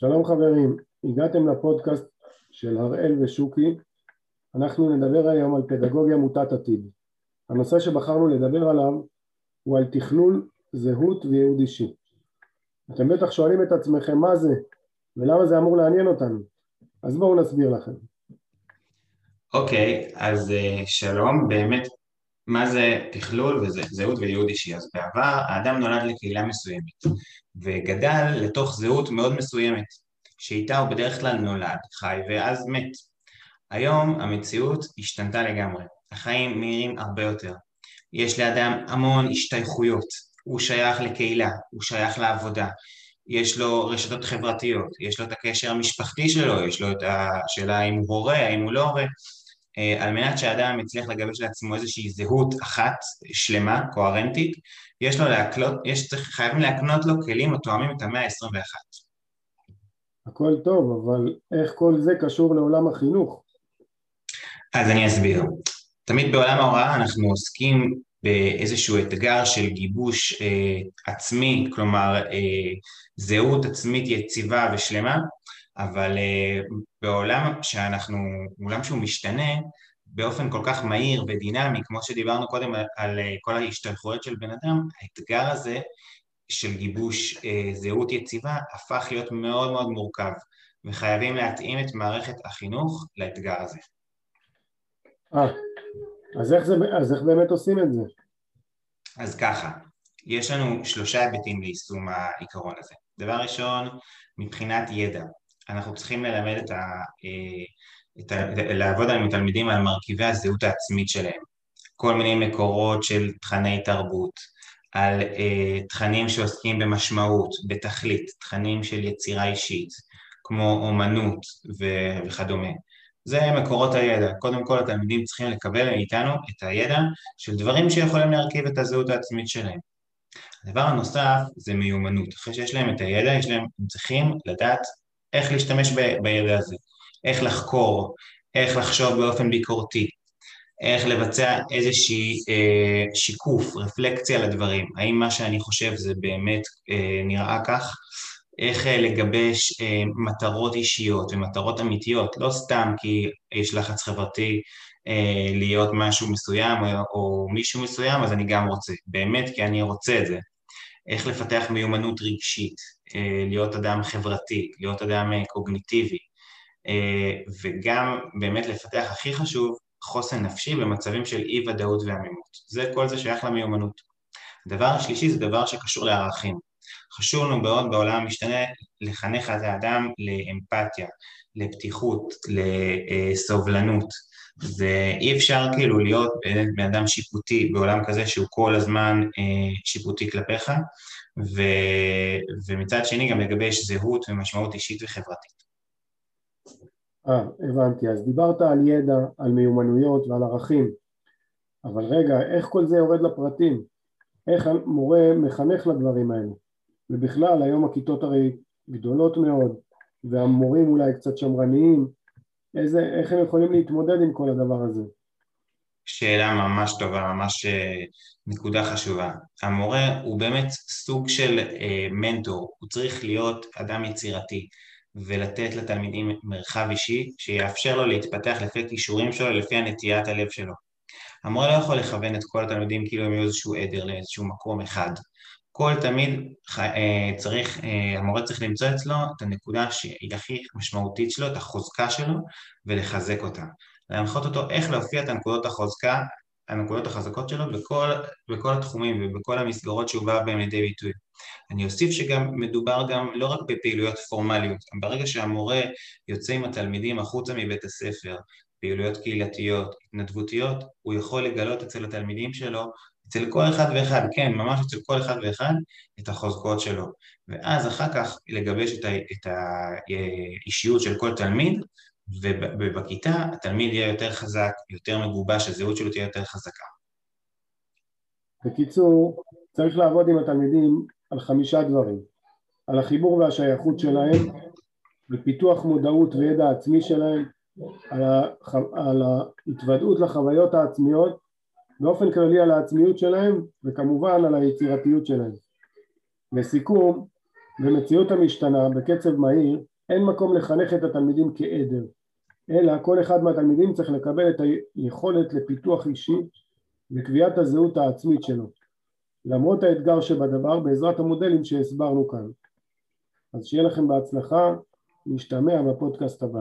שלום חברים, הגעתם לפודקאסט של הראל ושוקי, אנחנו נדבר היום על פדגוגיה מוטת עתיד. הנושא שבחרנו לדבר עליו הוא על תכלול זהות וייעוד אישי. אתם בטח שואלים את עצמכם מה זה ולמה זה אמור לעניין אותנו, אז בואו נסביר לכם. אוקיי, okay, אז uh, שלום, באמת מה זה תכלול וזהות וייעוד אישי? אז בעבר האדם נולד לקהילה מסוימת וגדל לתוך זהות מאוד מסוימת שאיתה הוא בדרך כלל נולד, חי ואז מת. היום המציאות השתנתה לגמרי, החיים מהירים הרבה יותר. יש לאדם המון השתייכויות, הוא שייך לקהילה, הוא שייך לעבודה, יש לו רשתות חברתיות, יש לו את הקשר המשפחתי שלו, יש לו את השאלה האם הוא הורה, האם הוא לא הורה, על מנת שהאדם יצליח לגבש לעצמו איזושהי זהות אחת, שלמה, קוהרנטית, יש לו להקלות, יש, צריך, חייבים להקנות לו כלים התואמים את המאה ה-21. הכל טוב, אבל איך כל זה קשור לעולם החינוך? אז אני אסביר. תמיד בעולם ההוראה אנחנו עוסקים באיזשהו אתגר של גיבוש אה, עצמי, כלומר אה, זהות עצמית יציבה ושלמה, אבל uh, בעולם שאנחנו, עולם שהוא משתנה באופן כל כך מהיר ודינמי, כמו שדיברנו קודם על, על uh, כל ההשתלחויות של בן אדם, האתגר הזה של גיבוש uh, זהות יציבה הפך להיות מאוד מאוד מורכב, וחייבים להתאים את מערכת החינוך לאתגר הזה. אה, אז איך, זה, אז איך באמת עושים את זה? אז ככה, יש לנו שלושה היבטים ליישום העיקרון הזה. דבר ראשון, מבחינת ידע. אנחנו צריכים ללמד את ה... אה, את ה לעבוד עם התלמידים על מרכיבי הזהות העצמית שלהם. כל מיני מקורות של תכני תרבות, על uh, תכנים שעוסקים במשמעות, בתכלית, תכנים של יצירה אישית, כמו אומנות ו- וכדומה. זה מקורות הידע. קודם כל התלמידים צריכים לקבל מאיתנו את הידע של דברים שיכולים להרכיב את הזהות העצמית שלהם. הדבר הנוסף זה מיומנות. אחרי שיש להם את הידע, יש להם, הם צריכים לדעת איך להשתמש בידע הזה, איך לחקור, איך לחשוב באופן ביקורתי, איך לבצע איזושהי אה, שיקוף, רפלקציה לדברים, האם מה שאני חושב זה באמת אה, נראה כך, איך אה, לגבש אה, מטרות אישיות ומטרות אמיתיות, לא סתם כי יש לחץ חברתי אה, להיות משהו מסוים או, או מישהו מסוים אז אני גם רוצה, באמת כי אני רוצה את זה, איך לפתח מיומנות רגשית, להיות אדם חברתי, להיות אדם אה, קוגניטיבי, אה, וגם באמת לפתח, הכי חשוב, חוסן נפשי במצבים של אי ודאות ועמימות. זה, כל זה שייך למיומנות. הדבר השלישי זה דבר שקשור לערכים. חשוב לנו מאוד בעולם המשתנה לחנך את האדם לאמפתיה, לפתיחות, לסובלנות. זה אי אפשר כאילו להיות בן אדם שיפוטי בעולם כזה שהוא כל הזמן שיפוטי כלפיך, ו, ומצד שני גם לגבש זהות ומשמעות אישית וחברתית. אה, הבנתי. אז דיברת על ידע, על מיומנויות ועל ערכים, אבל רגע, איך כל זה יורד לפרטים? איך מורה מחנך לדברים האלו? ובכלל, היום הכיתות הרי גדולות מאוד, והמורים אולי קצת שמרניים, איזה, איך הם יכולים להתמודד עם כל הדבר הזה? שאלה ממש טובה, ממש אה, נקודה חשובה. המורה הוא באמת סוג של אה, מנטור, הוא צריך להיות אדם יצירתי ולתת לתלמידים מרחב אישי שיאפשר לו להתפתח לפי כישורים שלו, לפי הנטיית הלב שלו. המורה לא יכול לכוון את כל התלמידים כאילו הם יהיו איזשהו עדר לאיזשהו מקום אחד. כל תלמיד אה, צריך, המורה צריך למצוא אצלו את הנקודה שהיא הכי משמעותית שלו, את החוזקה שלו, ולחזק אותה. להנחות אותו איך להופיע את הנקודות החוזקה, הנקודות החזקות שלו בכל, בכל התחומים ובכל המסגרות שהוא בא בהם לידי ביטוי. אני אוסיף שגם מדובר גם לא רק בפעילויות פורמליות, ברגע שהמורה יוצא עם התלמידים החוצה מבית הספר, פעילויות קהילתיות, התנדבותיות, הוא יכול לגלות אצל התלמידים שלו, אצל כל אחד ואחד, כן, ממש אצל כל אחד ואחד, את החוזקות שלו. ואז אחר כך לגבש את האישיות של כל תלמיד ובכיתה התלמיד יהיה יותר חזק, יותר מגובש, הזהות שלו תהיה יותר חזקה. בקיצור, צריך לעבוד עם התלמידים על חמישה דברים, על החיבור והשייכות שלהם, בפיתוח מודעות וידע עצמי שלהם, על, הח... על ההתוודעות לחוויות העצמיות, באופן כללי על העצמיות שלהם, וכמובן על היצירתיות שלהם. לסיכום, במציאות המשתנה בקצב מהיר, אין מקום לחנך את התלמידים כעדר, אלא כל אחד מהתלמידים צריך לקבל את היכולת לפיתוח אישי וקביעת הזהות העצמית שלו, למרות האתגר שבדבר בעזרת המודלים שהסברנו כאן. אז שיהיה לכם בהצלחה, נשתמע בפודקאסט הבא.